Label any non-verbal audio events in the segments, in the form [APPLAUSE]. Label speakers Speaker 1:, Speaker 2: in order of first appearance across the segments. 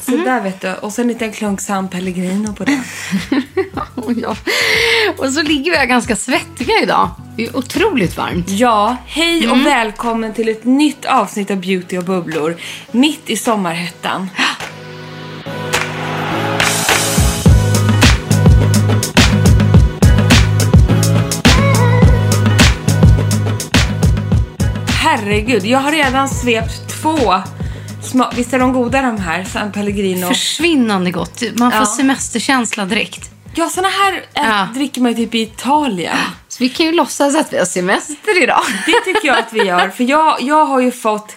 Speaker 1: Så där vet du. Och sen en liten klunk San Pellegrino på det. [LAUGHS]
Speaker 2: Och, jag, och så ligger vi här ganska svettiga idag. Det är otroligt varmt.
Speaker 1: Ja, hej och välkommen till ett nytt avsnitt av Beauty och bubblor. Mitt i sommarhettan. Herregud, jag har redan svept två. Sma- Visst är de goda de här? San Pellegrino.
Speaker 2: Försvinnande gott. Man får
Speaker 1: Ja.
Speaker 2: semesterkänsla direkt.
Speaker 1: Ja, såna här äh,
Speaker 2: Ja.
Speaker 1: dricker man ju typ i Italien.
Speaker 2: Så vi kan ju låtsas att vi har semester idag.
Speaker 1: Det tycker jag att vi gör. För jag, jag har ju fått...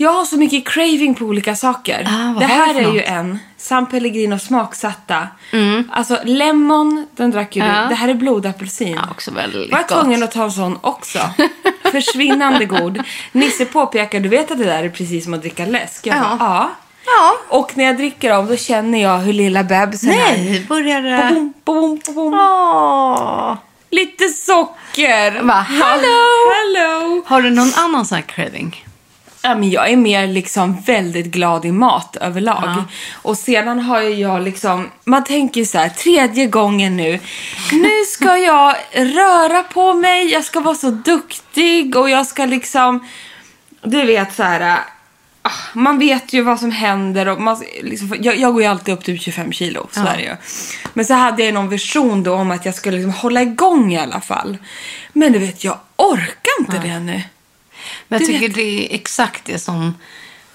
Speaker 1: Jag har så mycket craving på olika saker.
Speaker 2: Ah,
Speaker 1: det här är ju en. San Pellegrino smaksatta. Alltså lemon, den drack ju
Speaker 2: Ja.
Speaker 1: du. Det här är blodapelsin.
Speaker 2: Ja, också väldigt
Speaker 1: var jag tvungen att ta en sån också. [LAUGHS] Försvinnande god. Nisse påpekar, du vet att det där är precis som att dricka läsk? Jag
Speaker 2: Ja.
Speaker 1: bara, ja.
Speaker 2: Ja.
Speaker 1: Och när jag dricker dem då känner jag hur lilla bebisen är.
Speaker 2: Nej, börjar det...
Speaker 1: Boom, boom, boom.
Speaker 2: Åh.
Speaker 1: Lite socker.
Speaker 2: Va, hallå?
Speaker 1: Hallå.
Speaker 2: Har du någon annan sån här craving?
Speaker 1: Ja, men jag är mer liksom väldigt glad i mat överlag.
Speaker 2: Ja.
Speaker 1: Och sedan har jag liksom, man tänker så här, tredje gången nu. Nu ska jag röra på mig, jag ska vara så duktig och jag ska liksom, du vet så här. ah, Man vet ju vad som händer och man, liksom, jag, jag går ju alltid upp till 25 kilo, så
Speaker 2: Ja.
Speaker 1: Men så hade jag någon vision då om att jag skulle liksom hålla igång i alla fall. Men du vet, jag orkar inte det nu.
Speaker 2: Men jag
Speaker 1: Du
Speaker 2: tycker
Speaker 1: vet-
Speaker 2: det är exakt det som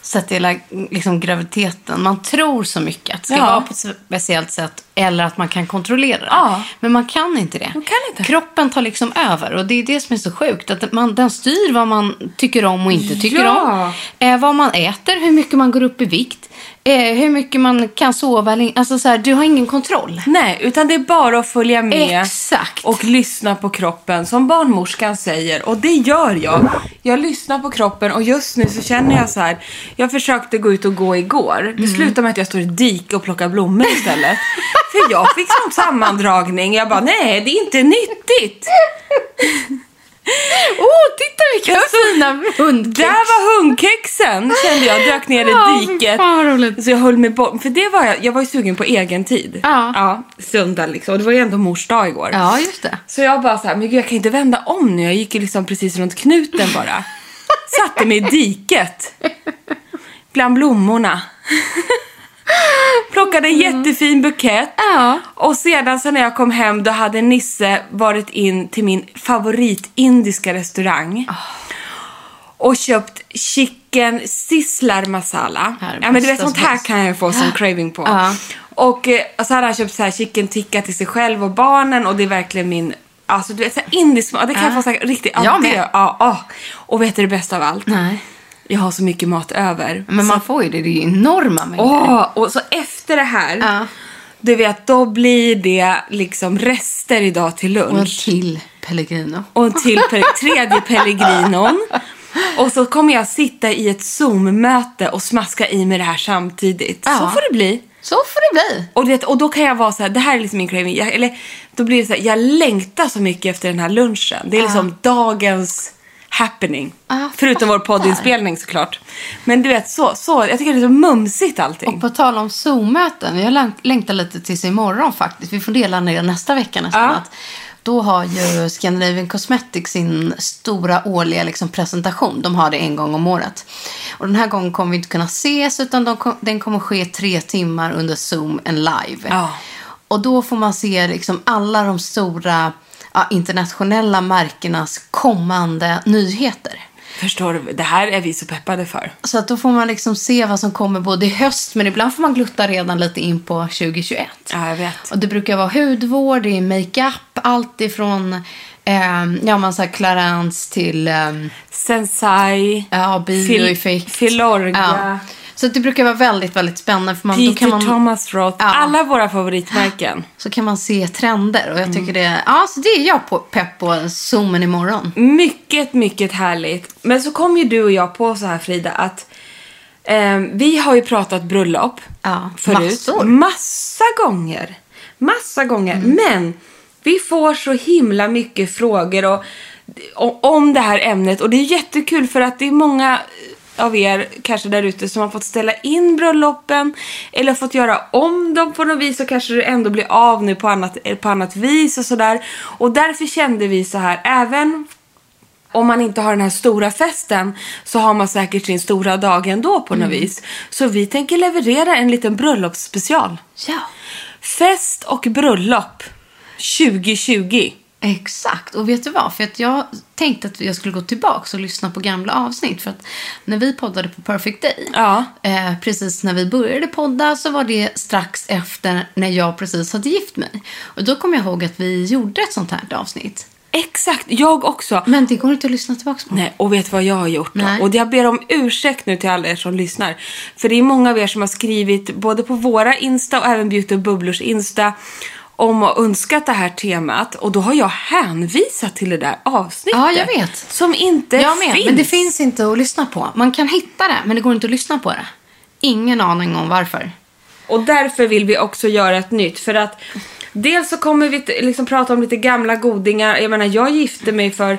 Speaker 2: sätter hela liksom, graviditeten. Man tror så mycket att det ska
Speaker 1: Ja.
Speaker 2: vara på ett speciellt sätt eller att man kan kontrollera det.
Speaker 1: Ja.
Speaker 2: Men man kan inte det.
Speaker 1: Man kan inte.
Speaker 2: Kroppen tar liksom över och det är det som är så sjukt. Att man, den styr vad man tycker om och inte tycker
Speaker 1: Ja.
Speaker 2: om. Eh, vad man äter, hur mycket man går upp i vikt. Eh, hur mycket man kan sova. Alltså så här, du har ingen kontroll.
Speaker 1: Nej, utan det är bara att följa med
Speaker 2: Exakt.
Speaker 1: och lyssna på kroppen som barnmorskan säger. Och det gör jag. Jag lyssnar på kroppen och just nu så känner jag så här. Jag försökte gå ut och gå igår. Det slutade med att jag står i dike och plockar blommor istället. För jag fick sån sammandragning. Jag bara, nej det är inte nyttigt.
Speaker 2: Åh, oh, titta vilka fina hundkex.
Speaker 1: Där var hundkexen kände jag. Dök ner
Speaker 2: Ja,
Speaker 1: i diket.
Speaker 2: fan.
Speaker 1: Så jag höll mig bort. För det var jag, jag var ju sugen på egen tid.
Speaker 2: Ja.
Speaker 1: Ja, söndag liksom. Och det var ju ändå mors dag igår.
Speaker 2: Ja, just det.
Speaker 1: Så jag bara så här, men gud jag kan inte vända om nu. Jag gick ju liksom precis runt knuten bara. [LAUGHS] Satte mig i diket. Bland blommorna. Plockade en jättefin bukett.
Speaker 2: Ja.
Speaker 1: Och sedan så när jag kom hem då hade Nisse varit in till min favoritindiska restaurang. Och köpt chicken sizzlar masala.
Speaker 2: Här
Speaker 1: Ja men du vet sånt här kan jag få som [GASPS] craving på.
Speaker 2: Ja.
Speaker 1: Och eh, så hade han köpt så här chicken tikka till sig själv och barnen och det är verkligen min Alltså du vet såhär indisk mat, det kan
Speaker 2: Ja.
Speaker 1: jag få så här riktigt ja, det- Ja, ja. Och vet du det bästa av allt?
Speaker 2: Nej.
Speaker 1: Jag har så mycket mat över.
Speaker 2: Men man får ju det, det är ju enorma mängder.
Speaker 1: Åh, och så efter det här,
Speaker 2: Ja.
Speaker 1: du vet, då blir det liksom rester idag till
Speaker 2: Och en
Speaker 1: lunch.
Speaker 2: till Pellegrino.
Speaker 1: Och en till pe- tredje Pellegrinon. Och så kommer jag sitta i ett Zoom-möte och smaska i mig det här samtidigt.
Speaker 2: Ja.
Speaker 1: Så får det bli.
Speaker 2: Så får det bli.
Speaker 1: Och, vet, och då kan jag vara så här, det här är liksom min craving. Jag, eller, då blir det så här, jag längtar så mycket efter den här lunchen. Det är liksom dagens happening.
Speaker 2: Ja,
Speaker 1: Förutom vår poddinspelning såklart. Men du vet, så, så, jag tycker det är så mumsigt allting.
Speaker 2: Och på tal om Zoom-möten, jag läng- längtar lite tills imorgon faktiskt. Vi får dela ner nästa vecka nästan. Att Då har ju Scandinavian Cosmetics sin stora årliga liksom, presentation. De har det en gång om året. Och den här gången kommer vi inte kunna ses utan de kom, den kommer ske tre timmar under Zoom en live.
Speaker 1: Ja.
Speaker 2: Och då får man se liksom alla de stora ja, internationella märkenas kommande nyheter.
Speaker 1: Förstår du? Det här är vi så peppade för.
Speaker 2: Så att då får man liksom se vad som kommer både i höst men ibland får man glutta redan lite in på 2021.
Speaker 1: Ja, jag vet.
Speaker 2: Och det brukar vara hudvård, det är makeup, allt ifrån eh, ja, man säger Clarence till eh,
Speaker 1: Sensai,
Speaker 2: ja,
Speaker 1: Fil-
Speaker 2: bioeffekt.
Speaker 1: Filorga,
Speaker 2: Ja. Så det brukar vara väldigt, väldigt spännande. För man, då
Speaker 1: Peter
Speaker 2: kan man,
Speaker 1: Thomas Roth.
Speaker 2: Ja.
Speaker 1: Alla våra favoritmärken. [GASPS]
Speaker 2: Så kan man se trender. Och jag
Speaker 1: Mm.
Speaker 2: tycker det, ja, så det är jag på, pepp på zoomen imorgon.
Speaker 1: Mycket, mycket härligt. Men så kom ju du och jag på så här Frida att eh, vi har ju pratat bröllop
Speaker 2: Ja,
Speaker 1: förut.
Speaker 2: massor.
Speaker 1: Massa gånger. Massa gånger. Men vi får så himla mycket frågor och, om det här ämnet. Och det är jättekul för att det är många av er kanske där ute som har fått ställa in bröllopen eller fått göra om dem på något vis och kanske det ändå blir av nu på annat, på annat vis och sådär. Och därför kände vi så här, även om man inte har den här stora festen så har man säkert sin stora dag ändå på något vis. Så vi tänker leverera en liten bröllopsspecial.
Speaker 2: Ja.
Speaker 1: Fest och bröllop 2020.
Speaker 2: Exakt. Och vet du vad? För att jag tänkte att jag skulle gå tillbaka och lyssna på gamla avsnitt. För att när vi poddade på Perfect Day,
Speaker 1: Ja.
Speaker 2: eh, precis när vi började podda så var det strax efter när jag precis hade gift mig. Och då kom jag ihåg att vi gjorde ett sånt här avsnitt.
Speaker 1: Exakt, jag också.
Speaker 2: Men det går inte att lyssna tillbaka på.
Speaker 1: Nej, och vet vad jag har gjort då?
Speaker 2: Nej.
Speaker 1: Och jag ber om ursäkt nu till alla er som lyssnar. För det är många av er som har skrivit både på våra Insta och även Beauty och Bubblors Insta om och önskat det här temat. Och då har jag hänvisat till det där avsnittet.
Speaker 2: Ja, jag vet.
Speaker 1: Som inte
Speaker 2: Jag med,
Speaker 1: finns.
Speaker 2: men det finns inte att lyssna på. Man kan hitta det, men det går inte att lyssna på det. Ingen aning om varför.
Speaker 1: Och därför vill vi också göra ett nytt. För att dels så kommer vi liksom prata om lite gamla godingar. Jag menar, jag gifte mig för,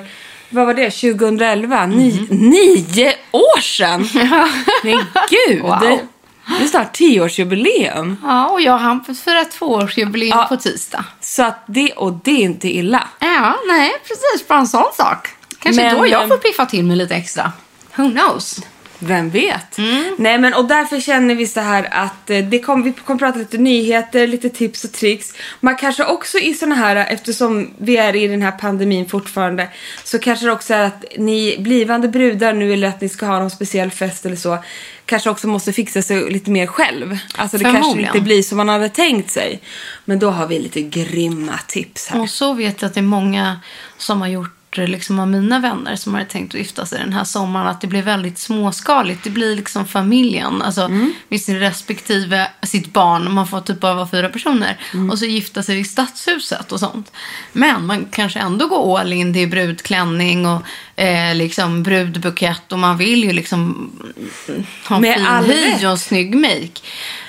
Speaker 1: vad var det, 2011? Ni, nio år sedan! [LAUGHS] Men gud!
Speaker 2: Wow.
Speaker 1: Det är snart tioårsjubileum.
Speaker 2: Ja, och jag hann fira tvåårsjubileum
Speaker 1: Ja.
Speaker 2: på tisdag.
Speaker 1: Så att det, och det är inte illa.
Speaker 2: Ja, nej, precis. Bara en sån sak. Kanske
Speaker 1: Men,
Speaker 2: då jag får piffa till mig lite extra. Who knows?
Speaker 1: Vem vet? Nej men och därför känner vi så här att eh, det kom, vi kommer prata lite nyheter, lite tips och tricks. Man kanske också i såna här, eftersom vi är i den här pandemin fortfarande, så kanske det också är att ni blivande brudar nu eller att ni ska ha någon speciell fest eller så, kanske också måste fixa sig lite mer själv. Alltså det kanske inte blir som man hade tänkt sig. Men då har vi lite grymma tips här.
Speaker 2: Och så vet jag att det är många som har gjort liksom av mina vänner som har tänkt att gifta sig den här sommaren att det blir väldigt småskaligt. Det blir liksom familjen, alltså
Speaker 1: Mm.
Speaker 2: med sin respektive, sitt barn. Man får typ bara vara fyra personer.
Speaker 1: Mm.
Speaker 2: Och så gifta sig i stadshuset och sånt. Men man kanske ändå går all in. Det är brudklänning och eh, liksom brudbukett och man vill ju liksom ha
Speaker 1: Med
Speaker 2: fin hy och en snygg make.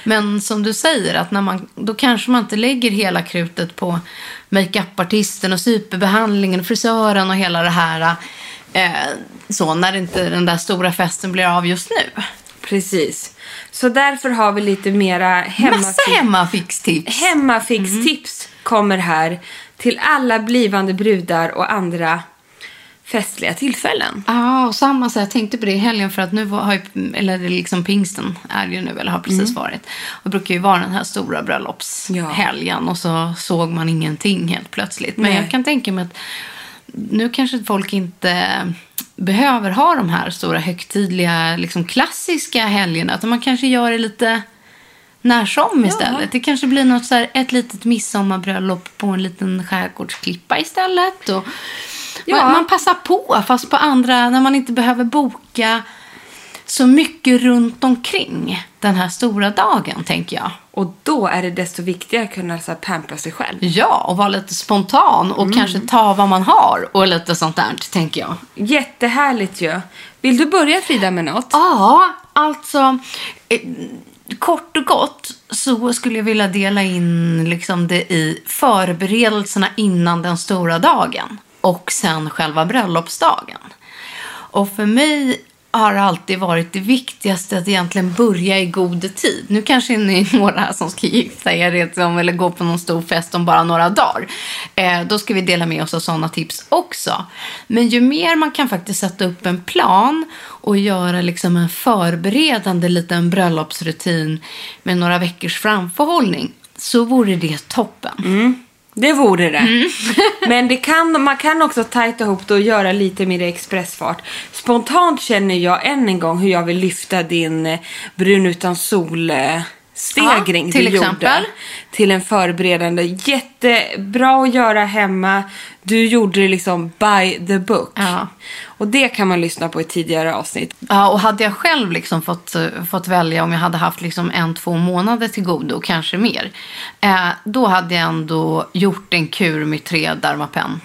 Speaker 2: Men som du säger, att när man, då kanske man inte lägger hela krutet på makeupartisten och superbehandlingen och frisören och hela det här. Eh, så när inte den där stora festen blir av just nu.
Speaker 1: Precis. Så därför har vi lite mera hemma
Speaker 2: Massa hemmafixtips.
Speaker 1: Hemmafix-tips kommer här till alla blivande brudar och andra festliga tillfällen.
Speaker 2: Ja, och samma så jag tänkte på det i helgen för att nu har ju, eller liksom pingsten är ju nu, eller har precis varit. Och det brukar ju vara den här stora bröllopshelgen och så såg man ingenting helt plötsligt. Men
Speaker 1: Nej.
Speaker 2: jag kan tänka mig att nu kanske folk inte behöver ha de här stora högtidliga, liksom klassiska helgerna. Utan man kanske gör det lite när som istället. Det kanske blir något så här, ett litet midsommarbröllop på en liten skärgårdsklippa istället. Och
Speaker 1: Ja.
Speaker 2: man, man passar på, fast på andra, när man inte behöver boka så mycket runt omkring den här stora dagen, tänker jag.
Speaker 1: Och då är det desto viktigare att kunna så här, pampra sig själv.
Speaker 2: Ja, och vara lite spontan och kanske ta vad man har och lite sånt där, tänker jag.
Speaker 1: Jättehärligt ju. Vill du börja Frida med något?
Speaker 2: Ja, alltså eh, kort och gott så skulle jag vilja dela in liksom det i förberedelserna innan den stora dagen och sen själva bröllopsdagen. Och för mig har det alltid varit det viktigaste att egentligen börja i god tid. Nu kanske ni är några här som ska gifta er liksom, eller gå på någon stor fest om bara några dagar. Eh, då ska vi dela med oss av sådana tips också. Men ju mer man kan faktiskt sätta upp en plan och göra liksom en förberedande liten bröllopsrutin med några veckors framförhållning så vore det toppen. Mm.
Speaker 1: Det vore det. [LAUGHS] Men det kan, man kan också tajta ihop det och göra lite mer expressfart. Spontant känner jag än en gång hur jag vill lyfta din eh, brun utan sol eh, stegring
Speaker 2: Ja, till
Speaker 1: du
Speaker 2: exempel.
Speaker 1: gjorde. Till en förberedande. Jättebra att göra hemma. Du gjorde det liksom by the book.
Speaker 2: Ja.
Speaker 1: Och det kan man lyssna på i tidigare avsnitt.
Speaker 2: Ja, och hade jag själv liksom fått, eh, fått välja om jag hade haft liksom en, två månader till godo, kanske mer. Eh, då hade jag ändå gjort en kur med tre Dermapen.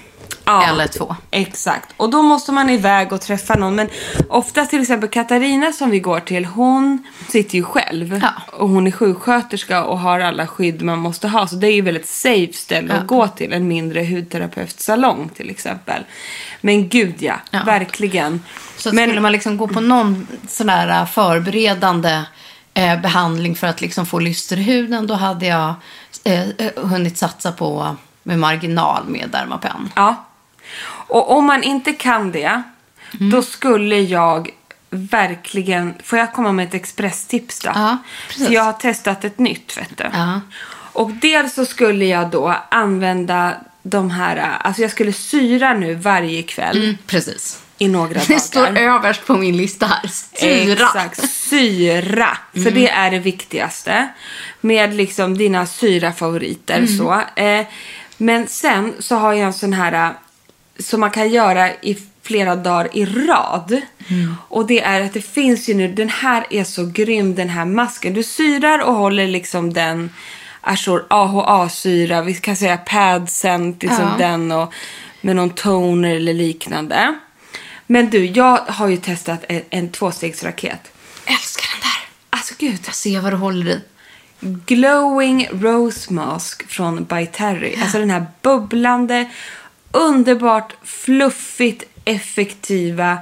Speaker 1: Ja.
Speaker 2: Eller två.
Speaker 1: Exakt. Och då måste man iväg och träffa någon. Men ofta till exempel Katarina som vi går till, hon sitter ju själv.
Speaker 2: Ja.
Speaker 1: Och hon är sjuksköterska och har alla skydd man måste ha. Så det är ju väldigt safe ställe att gå till. En mindre hudterapeutsalong till exempel. Men gud ja,
Speaker 2: Ja.
Speaker 1: verkligen.
Speaker 2: Så
Speaker 1: Men
Speaker 2: skulle man liksom gå på någon sån där eh, förberedande eh, behandling för att liksom få lyster i huden, då hade jag eh, hunnit satsa på med marginal med Dermapen.
Speaker 1: Ja. Och om man inte kan det,
Speaker 2: Mm.
Speaker 1: då skulle jag verkligen... Får jag komma med ett expresstips då?
Speaker 2: Ja, precis.
Speaker 1: För jag har testat ett nytt, vet du.
Speaker 2: Ja.
Speaker 1: Och dels så skulle jag då använda de här... Alltså jag skulle syra nu varje kväll
Speaker 2: Precis.
Speaker 1: i några [LAUGHS] dagar.
Speaker 2: Mm. Det står överst på min lista här. Styra.
Speaker 1: Exakt, syra.
Speaker 2: Mm.
Speaker 1: För det är det viktigaste. Med liksom dina syrafavoriter
Speaker 2: Mm.
Speaker 1: så. Eh, men sen så har jag en sån här som man kan göra i flera dagar i rad.
Speaker 2: Mm.
Speaker 1: Och det är att det finns ju nu, den här är så grym den här masken. Du syrar och håller liksom den Azure AHA-syra, vi kan säga Padcent, liksom
Speaker 2: Ja.
Speaker 1: den och med någon toner eller liknande. Men du, jag har ju testat en, en tvåstegsraket.
Speaker 2: Älskar den där.
Speaker 1: Alltså gud.
Speaker 2: Jag ser vad du håller i.
Speaker 1: Glowing Rose Mask från By Terry. Alltså den här bubblande, underbart fluffigt effektiva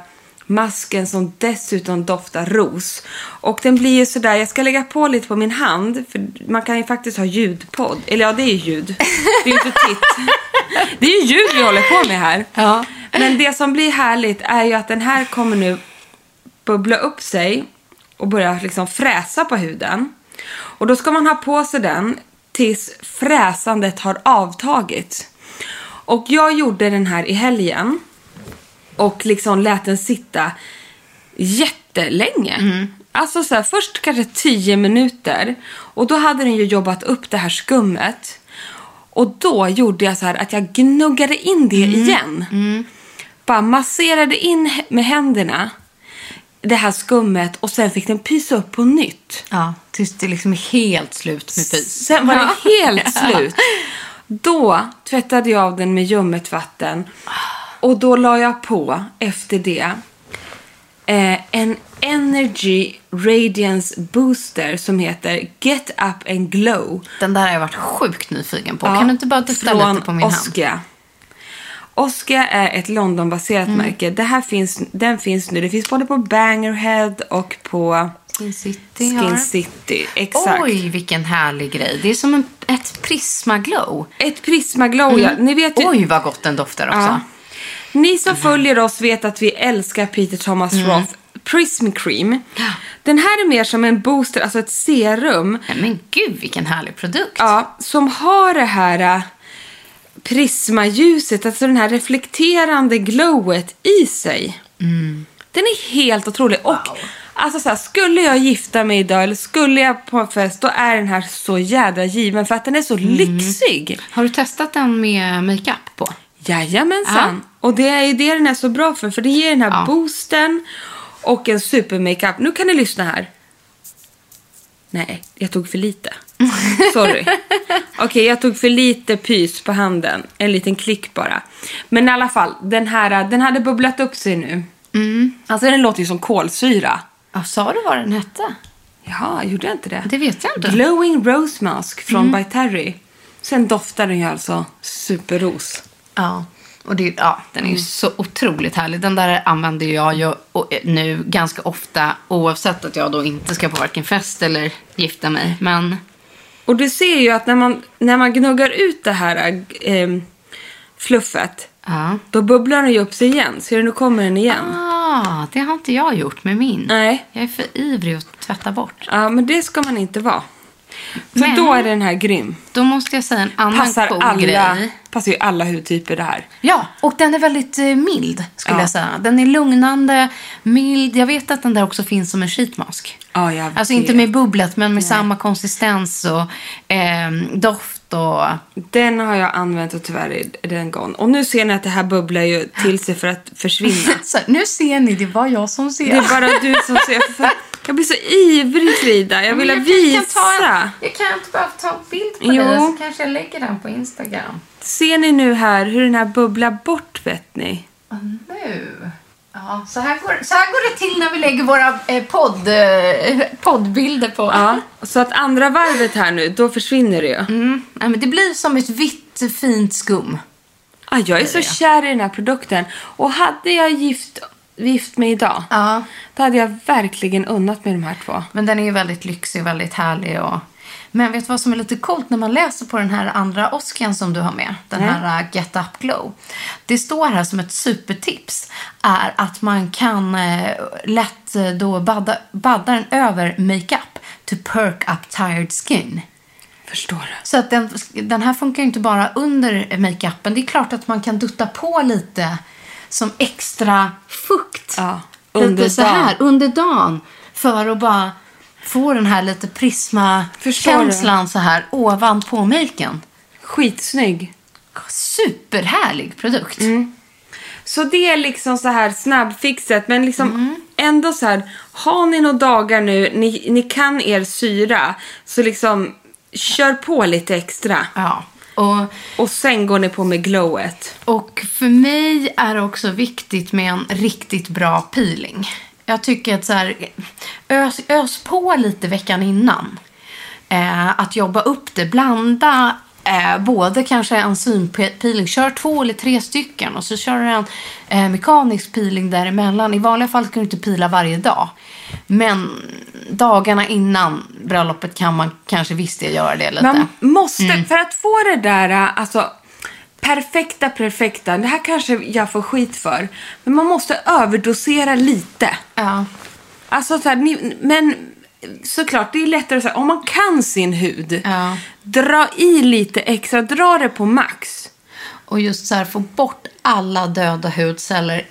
Speaker 1: masken som dessutom doftar ros. Och den blir ju sådär, jag ska lägga på lite på min hand för man kan ju faktiskt ha ljudpodd. Eller ja, det är ju ljud. Det är ju inte titt. Det är ju ljud vi håller på med här.
Speaker 2: Ja.
Speaker 1: Men det som blir härligt är ju att den här kommer nu bubbla upp sig och börja liksom fräsa på huden. Och då ska man ha på sig den tills fräsandet har avtagit. Och jag gjorde den här i helgen och liksom lät den sitta jättelänge. Alltså så här, först kanske 10 minuter och då hade den ju jobbat upp det här skummet. Och då gjorde jag så här att jag gnuggade in det igen. Bara masserade in med händerna det här skummet och sen fick den pysa upp på nytt.
Speaker 2: Ja, tills det liksom är helt slut med pys.
Speaker 1: Sen var det helt [LAUGHS] slut. Då tvättade jag av den med ljummet vatten. Och då la jag på efter det eh, en Energy Radiance Booster som heter Get Up and Glow.
Speaker 2: Den där har jag varit sjukt nyfiken på.
Speaker 1: Ja,
Speaker 2: kan du inte bara titta lite på min hand?
Speaker 1: Oskia. Oskia är ett Londonbaserat
Speaker 2: Mm.
Speaker 1: märke. Det här finns, den finns nu. Det finns både på Bangerhead och på
Speaker 2: Skin City
Speaker 1: Skin
Speaker 2: har.
Speaker 1: City. Exakt.
Speaker 2: Oj, vilken härlig grej. Det är som en, ett prismaglow.
Speaker 1: Ett Prismaglow, ja. Ni vet ju,
Speaker 2: Oj, vad gott den doftar också.
Speaker 1: Ja. Ni som följer oss vet att vi älskar Peter Thomas
Speaker 2: Mm.
Speaker 1: Roth Prism Cream. Den här är mer som en booster, alltså ett serum.
Speaker 2: Men gud, vilken härlig produkt.
Speaker 1: Ja, som har det här äh, prismaljuset, alltså den här reflekterande glowet i sig. Den är helt otrolig. Och alltså så här, skulle jag gifta mig idag eller skulle jag på en fest, då är den här så jädra given för att den är så lyxig.
Speaker 2: Har du testat den med makeup på?
Speaker 1: Jajamensan. Och det är ju det den är så bra för, för det ger den här
Speaker 2: Ja.
Speaker 1: boosten och en supermakeup. Nu kan ni lyssna här. Nej, jag tog för lite. [LAUGHS] Sorry. Okej, jag tog för lite pys på handen. En liten klick bara. Men i alla fall, den här den hade bubblat upp sig nu.
Speaker 2: Mm.
Speaker 1: Alltså den låter ju som kolsyra.
Speaker 2: Ja, sa du vad den hette?
Speaker 1: Ja, gjorde jag inte det?
Speaker 2: Det vet jag inte. Mm.
Speaker 1: Glowing Rose Mask från By Terry. Sen doftar den ju alltså superros.
Speaker 2: Ja. Och det, ja, den är ju så otroligt härlig. Den där använder jag ju och- nu ganska ofta oavsett att jag då inte ska på varken fest eller gifta mig. Men
Speaker 1: Och du ser ju att när man, när man gnuggar ut det här eh, fluffet,
Speaker 2: ja.
Speaker 1: då bubblar den ju upp sig igen. Ser du, nu kommer den igen.
Speaker 2: Ah, det har inte jag gjort med min.
Speaker 1: Nej.
Speaker 2: Jag är för ivrig att tvätta bort.
Speaker 1: Ja, men det ska man inte vara. För
Speaker 2: Men-
Speaker 1: då är den här grym.
Speaker 2: Då måste jag säga en annan
Speaker 1: Passar
Speaker 2: cool
Speaker 1: alla,
Speaker 2: grej.
Speaker 1: passar ju alla hudtyper det här.
Speaker 2: Ja, och den är väldigt eh, mild skulle
Speaker 1: Ja.
Speaker 2: jag säga. Den är lugnande, mild. Jag vet att den där också finns som en sheetmask.
Speaker 1: Ja, jag
Speaker 2: Alltså
Speaker 1: vet.
Speaker 2: inte med bubblet, men med samma konsistens och ehm, doft och...
Speaker 1: Den har jag använt och tyvärr är den gone. Och nu ser ni att det här bubblar ju till sig för att försvinna. [LAUGHS]
Speaker 2: Så, nu ser ni, det var jag som ser.
Speaker 1: Det är bara du som ser. För jag blir så ivrig Frida. Jag vill
Speaker 2: Men
Speaker 1: visa.
Speaker 2: kan en, jag kan inte bara ta en bild på
Speaker 1: Jo.
Speaker 2: dig så kanske jag lägger den på Instagram.
Speaker 1: Ser ni nu här hur den här bubblar bort vet ni?
Speaker 2: Nu. Ja, så här, går, så här går det till när vi lägger våra eh, podd, eh, poddbilder på.
Speaker 1: Ja. Så att andra varvet här nu, då försvinner det ju.
Speaker 2: Mm. Ja, men det blir som ett vitt fint skum.
Speaker 1: Ah, jag är så kär i den här produkten. Och hade jag gift, gift mig idag,
Speaker 2: Ja.
Speaker 1: då hade jag verkligen unnat mig de här två.
Speaker 2: Men den är ju väldigt lyxig, väldigt härlig. Och... Men vet du vad som är lite coolt när man läser på den här andra Oscan som du har med? Den här uh, Get Up Glow. Det står här som ett supertips är att man kan eh, lätt eh, då badda, badda den över makeup to perk up tired skin.
Speaker 1: Förstår du?
Speaker 2: Så att den, den här funkar ju inte bara under makeupen. Det är klart att man kan dutta på lite som extra fukt.
Speaker 1: Ja, under
Speaker 2: lite så här under dagen. För att bara få den här lite prisma-känslan så här ovanpå maken.
Speaker 1: Skitsnygg.
Speaker 2: Superhärlig produkt.
Speaker 1: Mm. Så det är liksom så här snabbfixet, men liksom
Speaker 2: Mm.
Speaker 1: ändå så här, har ni några dagar nu, ni, ni kan er syra, så liksom kör på lite extra.
Speaker 2: Ja. Och,
Speaker 1: Och sen går ni på med glowet.
Speaker 2: och för mig är det också viktigt med en riktigt bra peeling. Jag tycker att så här, ös, ös på lite veckan innan. Eh, att jobba upp det. Blanda eh, både kanske enzympeeling. Kör två eller tre stycken och så kör du en eh, mekanisk peeling däremellan. I vanliga fall kan du inte pila varje dag. Men dagarna innan bröllopet kan man kanske visst göra det lite.
Speaker 1: Man måste,
Speaker 2: Mm.
Speaker 1: för att få det där, alltså perfekta, perfekta, det här kanske jag får skit för, men man måste överdosera lite.
Speaker 2: Ja.
Speaker 1: Alltså så här, ni, men såklart, det är lättare så här, om man kan sin hud,
Speaker 2: Ja.
Speaker 1: dra i lite extra, dra det på max.
Speaker 2: Och just så här få bort alla döda hudceller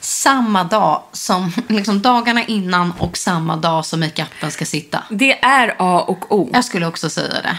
Speaker 2: samma dag som, [LAUGHS] liksom dagarna innan och samma dag som makeupen ska sitta.
Speaker 1: Det är A och O.
Speaker 2: Jag skulle också säga det.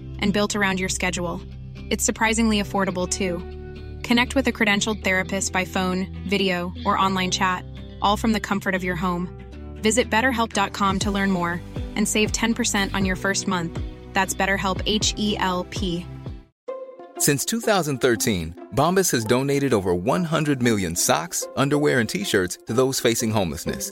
Speaker 3: and built around your schedule. It's surprisingly affordable too. Connect with a credentialed therapist by phone, video, or online chat, all from the comfort of your home. Visit betterhelp.com to learn more and save 10% on your first month. That's BetterHelp H E L P.
Speaker 4: Since 2013, Bombas has donated over 100 million socks, underwear, and t shirts to those facing homelessness.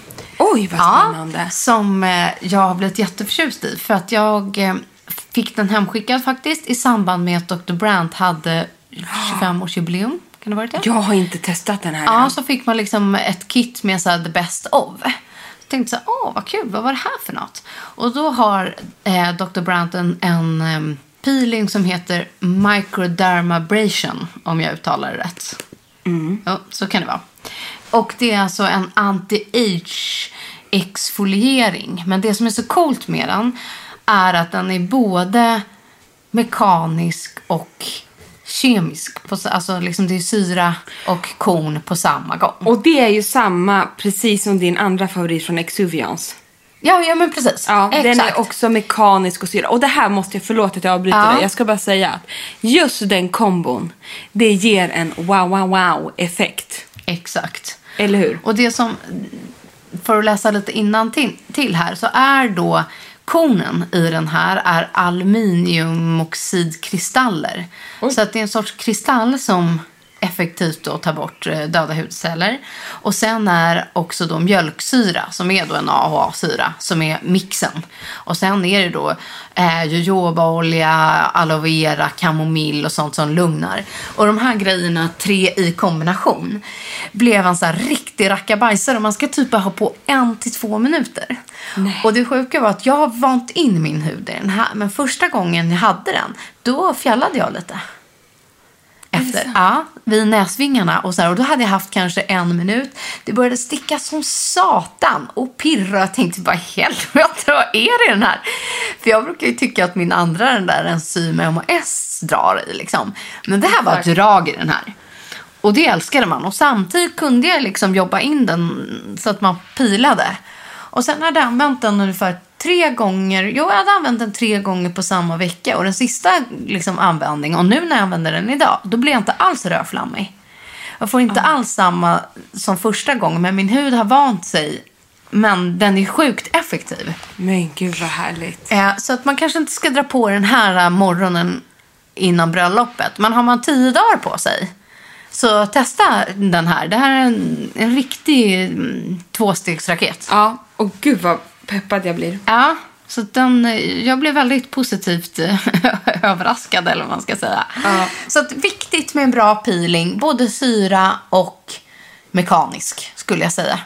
Speaker 1: Oj, vad spännande.
Speaker 2: Ja, som eh, jag har blivit jätteförtjust i. För att jag eh, fick den hemskickad faktiskt i samband med att Dr. Brandt hade 25-årsjubileum. Kan det varit det?
Speaker 1: Jag har inte testat den här
Speaker 2: Ja,
Speaker 1: än.
Speaker 2: så fick man liksom ett kit med så här, the best of. Jag tänkte så här, åh vad kul, vad var det här för något? Och då har eh, Dr. Brandt en, en em, peeling som heter microdermabrasion, om jag uttalar det rätt. Ja, så kan det vara. Och det är alltså en anti-age exfoliering. Men det som är så coolt med den är att den är både mekanisk och kemisk. På, alltså liksom det är syra och korn på samma gång.
Speaker 1: Och det är ju samma, precis som din andra favorit från Exuviance.
Speaker 2: Ja, ja men precis.
Speaker 1: Ja, den
Speaker 2: Exakt.
Speaker 1: är också mekanisk och syra. Och det här måste jag, förlåt att jag avbryter
Speaker 2: Ja.
Speaker 1: dig. Jag ska bara säga att just den kombon, det ger en wow, wow, wow effekt.
Speaker 2: Exakt.
Speaker 1: Eller hur?
Speaker 2: Och det som, för att läsa lite innan till, till här, så är då kornen i den här är aluminiumoxidkristaller. Så att det är en sorts kristall som effektivt då tar bort eh, döda hudceller. Och sen är också då mjölksyra, som är då en AHA-syra, som är mixen. Och sen är det då eh, jojobaolja, aloe vera, kamomill och sånt som lugnar. Och de här grejerna, tre i kombination, blev en så här riktig rackabajsare. Man ska typ bara ha på en till två minuter. Och det sjuka var att jag har vant in min hud i den här. Men första gången jag hade den, då fjällade jag lite. Efter. Ja, vid näsvingarna. Och, så här, och då hade jag haft kanske en minut. Det började sticka som satan och pirra. Jag tänkte bara helvete, vad är det i den här? För jag brukar ju tycka att min andra, den där enzym MHS drar i liksom. Men det här var ett drag i den här. Och det älskade man. Och samtidigt kunde jag liksom jobba in den så att man pilade. Och sen hade jag använt den ungefär tre gånger. Jo, jag hade använt den tre gånger på samma vecka. Och den sista liksom, användningen, och nu när jag använder den idag, då blir jag inte alls rödflammig. Jag får inte alls samma som första gången, men min hud har vant sig. Men den är sjukt effektiv.
Speaker 1: Men gud vad härligt.
Speaker 2: Eh, så att man kanske inte ska dra på den här eh, morgonen innan bröllopet. Men har man tio dagar på sig, så testa den här. Det här är en, en riktig mm, tvåstegsraket.
Speaker 1: Ja, och gud vad peppad jag blir.
Speaker 2: Ja, så den, jag blev väldigt positivt eh, [LAUGHS] överraskad, eller vad man ska säga. Så att viktigt med en bra peeling, både syra och mekanisk, skulle jag säga.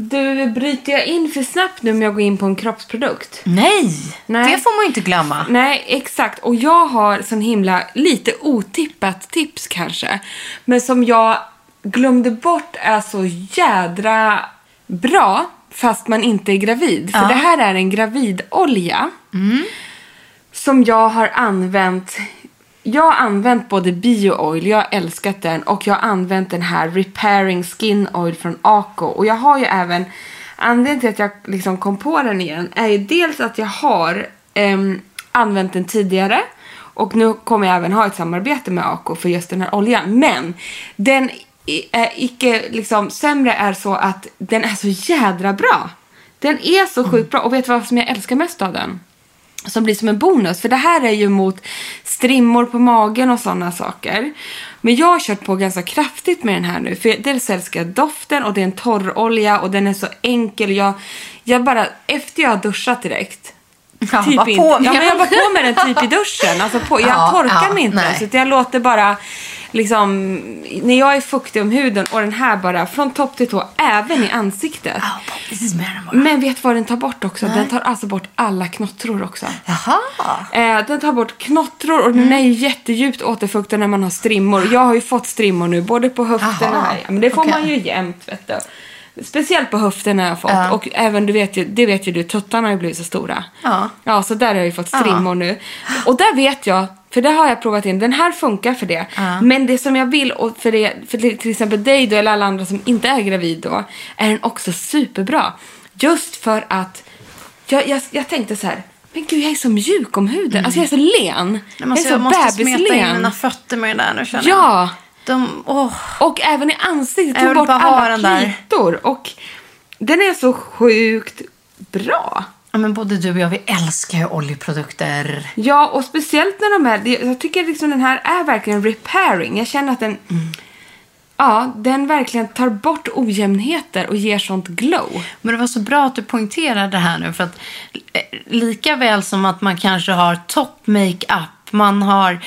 Speaker 1: Du, bryter jag in för snabbt nu om jag går in på en kroppsprodukt?
Speaker 2: Nej,
Speaker 1: Nej.
Speaker 2: det får man inte glömma.
Speaker 1: Nej, exakt. Och jag har sån himla, lite otippat tips kanske. Men som jag glömde bort är så jädra bra fast man inte är gravid. För det här är en gravidolja. Som jag har använt. Jag har använt både bio-oil, jag har älskat den. Och jag har använt den här repairing skin oil från Ako. Och jag har ju även, anledningen till att jag liksom kom på den igen är ju dels att jag har ehm, använt den tidigare. Och nu kommer jag även ha ett samarbete med Ako för just den här oljan. Men den är icke liksom sämre är så att den är så jädra bra. Den är så sjukt bra. Och vet du vad som jag älskar mest av den? Som blir som en bonus. För det här är ju mot strimmor på magen och sådana saker. Men jag har kört på ganska kraftigt med den här nu. För dels älskar jag doften och det är en torrolja och den är så enkel. Jag, jag bara, efter jag har duschat direkt.
Speaker 2: Ja,
Speaker 1: typ
Speaker 2: bara
Speaker 1: inte-
Speaker 2: på med
Speaker 1: ja, men jag bara på med den typ i duschen. Alltså på, jag
Speaker 2: Ja,
Speaker 1: torkar
Speaker 2: ja,
Speaker 1: mig inte.
Speaker 2: nej.
Speaker 1: Så jag låter bara liksom, när jag är fuktig om huden och den här bara från topp till tå, även i ansiktet.
Speaker 2: Ja, bara.
Speaker 1: Men vet du vad den tar bort också? Den tar alltså bort alla knottror också.
Speaker 2: Jaha.
Speaker 1: Eh, den tar bort knottror och
Speaker 2: Mm.
Speaker 1: den är ju jättedjupt återfuktad när man har strimmor. Jag har ju fått strimmor nu, både på höfterna här. Ja, men det får
Speaker 2: okej.
Speaker 1: man ju jämt, vet du. Speciellt på höfterna har jag fått.
Speaker 2: Ja.
Speaker 1: Och även, du vet ju, det vet ju du, tuttarna har ju blivit så stora.
Speaker 2: Ja.
Speaker 1: Ja, så där har jag ju fått strimmor nu. Och där vet jag, för det har jag provat in, den här funkar för det.
Speaker 2: Ja.
Speaker 1: Men det som jag vill, och för, det, för till exempel dig då, eller alla andra som inte är gravid då, är den också superbra. Just för att jag, jag, jag tänkte så här, men gud jag är så mjuk om huden. Alltså jag är så len.
Speaker 2: Nej,
Speaker 1: jag är så
Speaker 2: jag måste smeta in
Speaker 1: bebislen.
Speaker 2: mina fötter med det där nu känner jag.
Speaker 1: Ja,
Speaker 2: De, åh.
Speaker 1: och även i ansiktet.
Speaker 2: Jag
Speaker 1: Tog bort alla kritor. Och den är så sjukt bra.
Speaker 2: Ja, men både du och jag, vi älskar ju oljeprodukter.
Speaker 1: Ja, och speciellt när de är... Jag tycker liksom den här är verkligen repairing. Jag känner att den... Ja, den verkligen tar bort ojämnheter och ger sånt glow.
Speaker 2: Men det var så bra att du poängterade det här nu. För att eh, lika väl som att man kanske har topp makeup, man har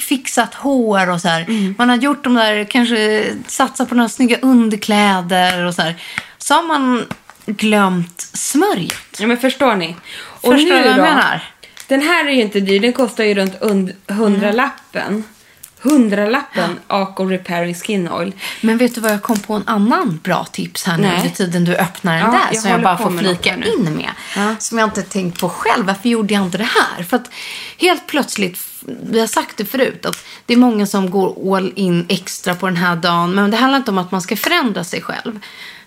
Speaker 2: fixat hår och så här. Man har gjort de där, kanske satsat på några snygga underkläder och så här. Så har man glömt smörjet.
Speaker 1: Ja, men förstår ni? Och
Speaker 2: Förstår
Speaker 1: nu
Speaker 2: vad jag
Speaker 1: då,
Speaker 2: menar?
Speaker 1: Den här är ju inte dyr. Den kostar ju runt und- hundralappen. Hundralappen Aco Repairing Skin Oil.
Speaker 2: Men vet du vad jag kom på en annan bra tips här nu
Speaker 1: Nej.
Speaker 2: under tiden du öppnar den
Speaker 1: Ja,
Speaker 2: där
Speaker 1: jag
Speaker 2: som jag bara får
Speaker 1: med
Speaker 2: flika
Speaker 1: nu.
Speaker 2: in med.
Speaker 1: Ja.
Speaker 2: Som jag inte tänkt på själv. Varför gjorde jag inte det här? För att helt plötsligt, vi har sagt det förut, att det är många som går all in extra på den här dagen. Men det handlar inte om att man ska förändra sig själv.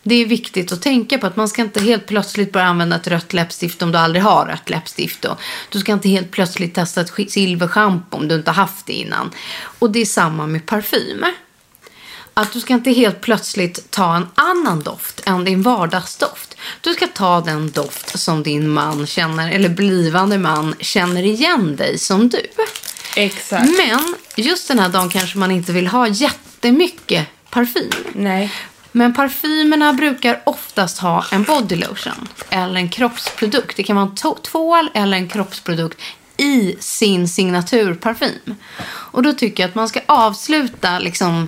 Speaker 2: Det är viktigt att tänka på att man ska inte helt plötsligt börja använda ett rött läppstift om du aldrig har rött läppstift. Och du ska inte helt plötsligt testa ett silverschampo om du inte haft det innan. Och det är samma med parfym. Att du ska inte helt plötsligt ta en annan doft än din vardagsdoft. Du ska ta den doft som din man känner, eller blivande man känner igen dig som du.
Speaker 1: Exakt.
Speaker 2: Men just den här dagen kanske man inte vill ha jättemycket parfym.
Speaker 1: Nej.
Speaker 2: Men parfymerna brukar oftast ha en body lotion eller en kroppsprodukt. Det kan vara en tvål eller en kroppsprodukt i sin signaturparfym. Och då tycker jag att man ska avsluta liksom,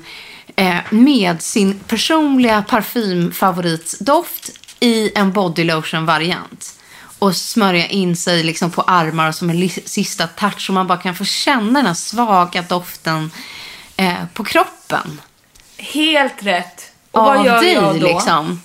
Speaker 2: eh, med sin personliga parfymfavoritdoft i en body lotion-variant. Och smörja in sig liksom på armar som en sista touch så man bara kan få känna den här svaga doften eh, på kroppen.
Speaker 1: Helt rätt. Och vad gör
Speaker 2: dig
Speaker 1: jag då?
Speaker 2: liksom.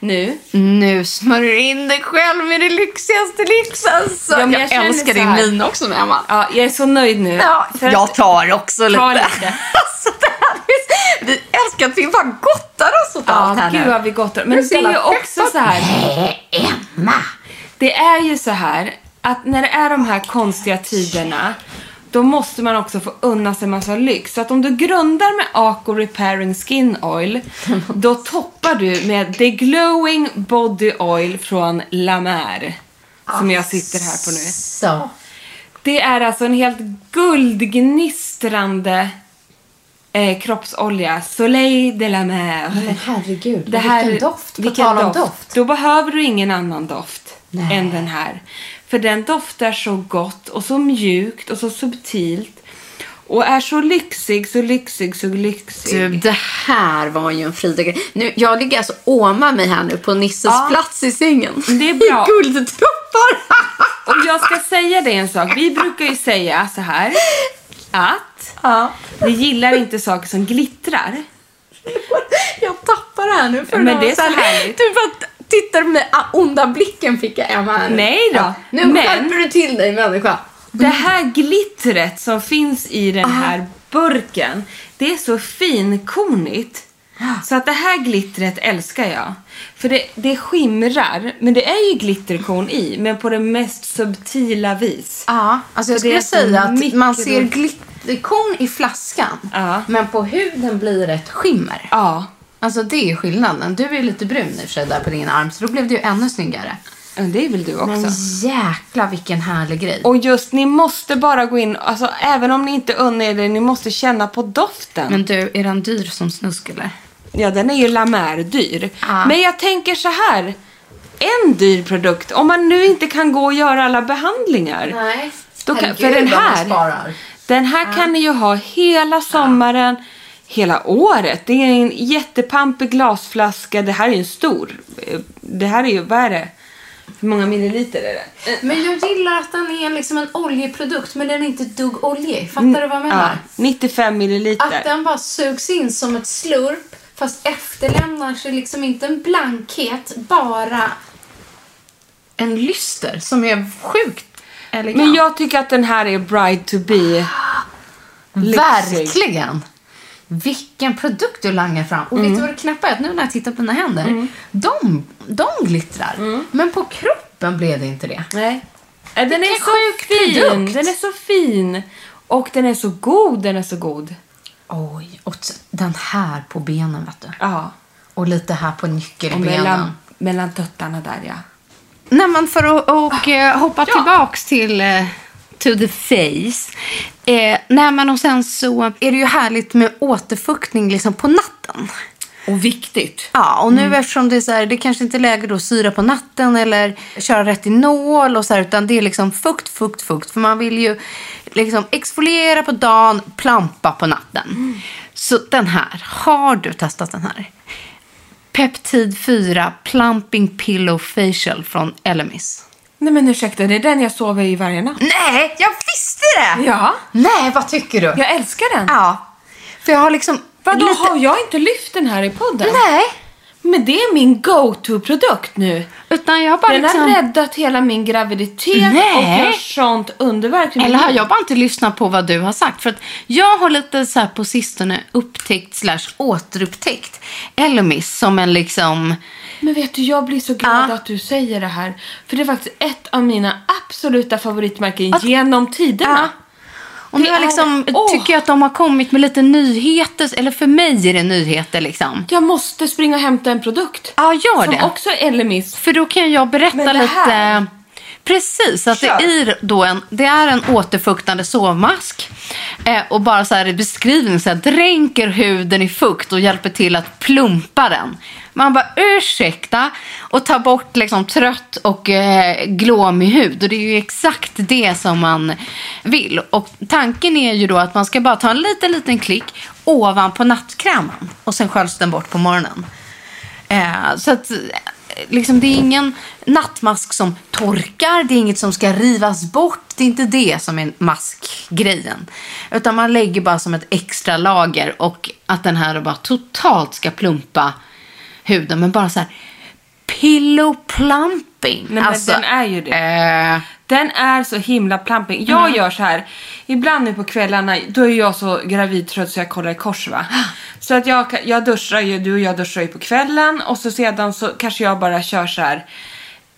Speaker 1: Nu?
Speaker 2: Nu smörjer du in dig själv med det lyxigaste lyx alltså.
Speaker 1: Ja, jag
Speaker 2: jag älskar din min också med Emma.
Speaker 1: Ja, jag är så nöjd nu.
Speaker 2: Ja, jag tar också lite.
Speaker 1: Ta lite. [LAUGHS]
Speaker 2: alltså, är, vi älskar att vi bara gottar oss åt allt
Speaker 1: Ja,
Speaker 2: här
Speaker 1: gud
Speaker 2: nu.
Speaker 1: vad vi gott. Men
Speaker 2: är
Speaker 1: det är ju också så här.
Speaker 2: Emma.
Speaker 1: Det är ju så här att när det är de här konstiga tiderna då måste man också få unna sig massa lyx. Så att om du grundar med Aco Repairing Skin Oil [LAUGHS] då toppar du med The Glowing Body Oil från La Mer. Som jag sitter här på nu.
Speaker 2: Så.
Speaker 1: Det är alltså en helt guldgnistrande eh, kroppsolja. Soleil de la Mer.
Speaker 2: Men herregud,
Speaker 1: Det här,
Speaker 2: vilken doft. På
Speaker 1: vilken
Speaker 2: tal om
Speaker 1: doft.
Speaker 2: doft.
Speaker 1: Då behöver du ingen annan doft
Speaker 2: Nej.
Speaker 1: än den här. För den doftar så gott och så mjukt och så subtilt. Och är så lyxig, så lyxig, så lyxig.
Speaker 2: Du, det här var ju en frida nu, Jag ligger alltså åmar mig här nu på Nisses
Speaker 1: Ja.
Speaker 2: plats i sängen.
Speaker 1: Det är bra. [LAUGHS]
Speaker 2: Guldtuppar. [LAUGHS]
Speaker 1: Och jag ska säga dig en sak. Vi brukar ju säga så här. Att
Speaker 2: ja.
Speaker 1: vi gillar inte saker som glittrar.
Speaker 2: Jag tappar det här nu. För
Speaker 1: Men det är så
Speaker 2: här-
Speaker 1: härligt. [LAUGHS]
Speaker 2: Du bara tittar med ah, onda blicken fick jag Emma.
Speaker 1: Nej då.
Speaker 2: Ja, nu
Speaker 1: Men-
Speaker 2: skärper du till dig människa.
Speaker 1: Det här glittret som finns i den här burken, det är så finkornigt. Så att det här glittret älskar jag. För det, det skimrar, men det är ju glitterkorn i, men på det mest subtila vis.
Speaker 2: Ja, alltså jag skulle säga att man ser glitterkorn i flaskan.
Speaker 1: Ja.
Speaker 2: Men på huden blir det ett skimmer.
Speaker 1: Ja,
Speaker 2: Alltså det är skillnaden. Du är lite brun i sig där på din arm så då blev det ju ännu snyggare.
Speaker 1: men det vill du också.
Speaker 2: Men jäkla vilken härlig grej.
Speaker 1: Och just, ni måste bara gå in, alltså även om ni inte unnar er det, ni måste känna på doften.
Speaker 2: Men du, är den dyr som snusk eller?
Speaker 1: Ja, den är ju La Mer dyr.
Speaker 2: Ja.
Speaker 1: Men jag tänker så här. En dyr produkt, om man nu inte kan gå och göra alla behandlingar.
Speaker 2: Nej.
Speaker 1: Då kan,
Speaker 2: Herregud,
Speaker 1: för den här, den här kan ni ju ha hela sommaren, hela året. Det är en jättepampig glasflaska. Det här är ju en stor. Eh, Det här är ju, vad är det? Hur många milliliter är det? Eh,
Speaker 2: Men jag gillar att den är liksom en oljeprodukt men den är inte dugg oljig. Fattar du vad jag menar?
Speaker 1: Ja, 95 milliliter.
Speaker 2: Att den bara sugs in som ett slurp fast efterlämnar sig liksom inte en blankhet, bara en lyster som är sjukt elegant.
Speaker 1: Men jag tycker att den här är bride to be. [GASPS]
Speaker 2: Verkligen. Vilken produkt du langar fram. Och vet du vad det knäppa är? Nu när jag tittar på dina händer, de, de glittrar. Men på kroppen blev det inte det.
Speaker 1: Nej. Eh, Den är
Speaker 2: Vilken
Speaker 1: så
Speaker 2: sjuk
Speaker 1: fin.
Speaker 2: produkt.
Speaker 1: Den är så fin. Och den är så god. Den är så god.
Speaker 2: Oj, och den här på benen vet du.
Speaker 1: Ja.
Speaker 2: Och lite här på
Speaker 1: Och
Speaker 2: nyckelbenen.
Speaker 1: mellan, mellan tuttarna där ja.
Speaker 2: Nej, men för att och, eh, hoppa tillbaks till eh, to the face. Eh, nej, men och sen så är det ju härligt med återfuktning liksom på natten.
Speaker 1: Och viktigt.
Speaker 2: Ja, och nu eftersom det är så här, det kanske inte är läge då att syra på natten eller köra retinol och så här, utan det är liksom fukt, fukt, fukt. För man vill ju liksom exfoliera på dagen, plampa på natten. Så den här, har du testat den här? Peptid 4 Plumping Pillow Facial från Elemis.
Speaker 1: Nej men ursäkta, det är den jag sover i varje natt.
Speaker 2: Nej, jag visste det!
Speaker 1: Ja.
Speaker 2: Nej, vad tycker du?
Speaker 1: Jag älskar den.
Speaker 2: Ja. För jag har liksom...
Speaker 1: Vadå,
Speaker 2: lite-
Speaker 1: har jag inte lyft den här i podden?
Speaker 2: Nej.
Speaker 1: Men det är min go-to-produkt nu.
Speaker 2: Utan jag har bara
Speaker 1: Den
Speaker 2: liksom...
Speaker 1: har räddat hela min graviditet
Speaker 2: Nej.
Speaker 1: och gör sånt underverk.
Speaker 2: Eller har jag bara inte lyssnat på vad du har sagt? För att jag har lite så här på sistone upptäckt slash återupptäckt Elemis som en liksom...
Speaker 1: Men vet du, jag blir så glad
Speaker 2: Ja.
Speaker 1: att du säger det här. För det är faktiskt ett av mina absoluta favoritmärken genom tiderna.
Speaker 2: Och nu
Speaker 1: är-
Speaker 2: liksom,
Speaker 1: åh.
Speaker 2: tycker jag att de har kommit med lite nyheter. Eller för mig är det nyheter liksom.
Speaker 1: Jag måste springa och hämta en produkt.
Speaker 2: Ja, gör
Speaker 1: som
Speaker 2: det.
Speaker 1: också är Elemis.
Speaker 2: För då kan jag berätta lite... Precis, att det är, då en, det är en återfuktande sovmask. Eh, och bara så här i beskrivning så här, dränker huden i fukt och hjälper till att plumpa den. Man bara ursäkta och ta bort liksom trött och eh, glåmig hud. Och det är ju exakt det som man vill. Och tanken är ju då att man ska bara ta en liten, liten klick ovanpå nattkrämen. Och sen sköljs den bort på morgonen. Eh, så att eh, liksom, det är ingen nattmask som torkar, det är inget som ska rivas bort. Det är inte det som är maskgrejen. Utan man lägger bara som ett extra lager och att den här bara totalt ska plumpa huden. Men bara så här pillow plumping.
Speaker 1: Nej, men den är ju det.
Speaker 2: Eh,
Speaker 1: Den är så himla plamping. Jag gör så här. Ibland nu på kvällarna, då är jag så gravidtrött så jag kollar i kors va. Så att jag, jag duschar ju, du och jag duschar ju på kvällen och så sedan så kanske jag bara kör så här.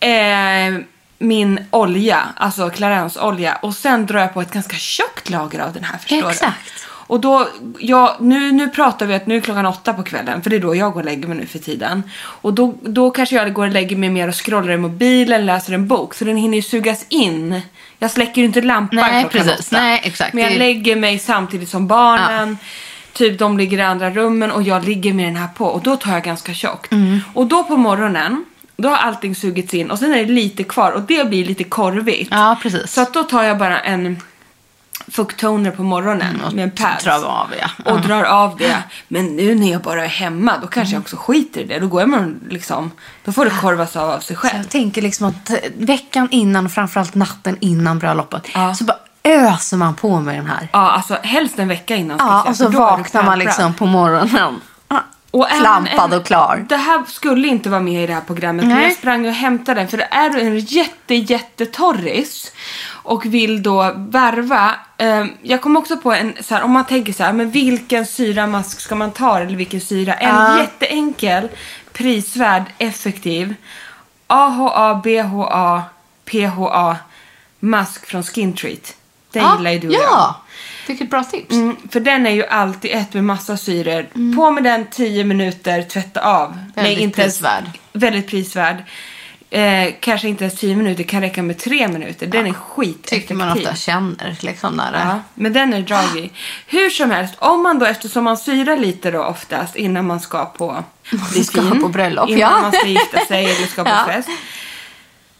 Speaker 1: Eh, min olja, alltså Clarence-olja och sen drar jag på ett ganska tjockt lager av den här förstår du. Och då, ja, nu, nu pratar vi att nu är klockan åtta på kvällen, för det är då jag går och lägger mig nu för tiden. Och då, då kanske jag går och lägger mig mer och scrollar i mobilen, läser en bok, så den hinner ju sugas in. Jag släcker ju inte lampan
Speaker 2: Nej,
Speaker 1: klockan
Speaker 2: precis.
Speaker 1: åtta.
Speaker 2: Nej, exakt.
Speaker 1: Men jag lägger mig samtidigt som barnen. Typ de ligger i andra rummen och jag ligger med den här på. Och då tar jag ganska tjockt.
Speaker 2: Mm.
Speaker 1: Och då på morgonen, då har allting sugits in och sen är det lite kvar och det blir lite korvigt.
Speaker 2: ja, precis.
Speaker 1: Så att då tar jag bara en fukttoner på morgonen med en pads.
Speaker 2: drar av, ja.
Speaker 1: Och
Speaker 2: Ja.
Speaker 1: drar av det. Men nu när jag bara är hemma, då kanske jag också skiter i det. Då går jag med liksom, då får det korvas av av sig
Speaker 2: Så
Speaker 1: själv.
Speaker 2: jag tänker liksom att eh, veckan innan och framförallt natten innan bröllopet
Speaker 1: Ja.
Speaker 2: så bara öser man på med den här.
Speaker 1: Ja, alltså helst en vecka innan.
Speaker 2: Ja, och så vaknar man liksom på morgonen.
Speaker 1: Och
Speaker 2: Klampad och klar.
Speaker 1: Det här skulle inte vara med i det här programmet men
Speaker 2: Nej.
Speaker 1: jag sprang och hämtade den för det är du en jätte jättetorris och vill då värva. Eh, jag kom också på en så här, om man tänker så här, men vilken syramask ska man ta eller vilken syra? En
Speaker 2: Ja.
Speaker 1: jätteenkel, prisvärd, effektiv AHA, BHA, PHA mask från Skin Treat. Den gillar ju du och jag.
Speaker 2: Ja, vilket bra tips.
Speaker 1: Mm, för den är ju alltid ett med massa syror. På med den 10 minuter, tvätta av.
Speaker 2: Väldigt
Speaker 1: inte ens-
Speaker 2: prisvärd.
Speaker 1: Väldigt prisvärd. Eh, kanske inte ens 10 minuter, kan räcka med 3 minuter. Den är skiteffektiv.
Speaker 2: Tycker man ofta känner liksom när det...
Speaker 1: Ja, men den är dragig. [GASPS] Hur som helst, om man då eftersom man syrar lite då oftast innan man ska på [LAUGHS] bli
Speaker 2: ska
Speaker 1: fin,
Speaker 2: på bröllop,
Speaker 1: innan
Speaker 2: ja.
Speaker 1: man ska gifta sig eller ska på [LAUGHS]
Speaker 2: Ja.
Speaker 1: fest.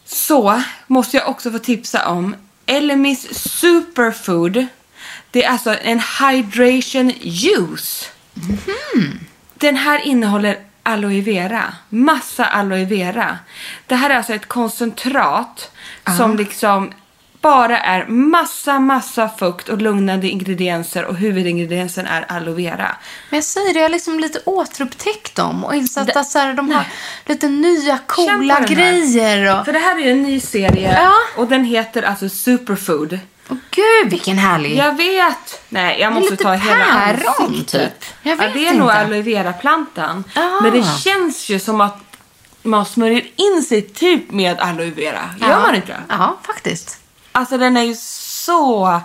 Speaker 1: Så måste jag också få tipsa om Elemis Superfood. Det är alltså en hydration juice. Den här innehåller aloe vera. Massa aloe vera. Det här är alltså ett koncentrat som liksom bara är massa, massa fukt och lugnande ingredienser och huvudingrediensen är aloe vera.
Speaker 2: Men jag säger det, jag har liksom lite återupptäckt dem och insett
Speaker 1: Det-
Speaker 2: att så här, de har
Speaker 1: Nej.
Speaker 2: lite nya coola
Speaker 1: här.
Speaker 2: grejer. Och...
Speaker 1: För det här är ju en ny serie
Speaker 2: Ja.
Speaker 1: och den heter alltså Superfood.
Speaker 2: Åh gud, vilken härlig...
Speaker 1: Jag vet! Nej, jag måste ta hela
Speaker 2: päron,
Speaker 1: ansiktet.
Speaker 2: typ. Jag vet
Speaker 1: ja, det är nog
Speaker 2: inte.
Speaker 1: aloe vera-plantan.
Speaker 2: Ah.
Speaker 1: Men det känns ju som att man smörjer in sig typ med aloe vera. Gör
Speaker 2: Ja.
Speaker 1: man inte det?
Speaker 2: Ja, faktiskt.
Speaker 1: Alltså den är ju så...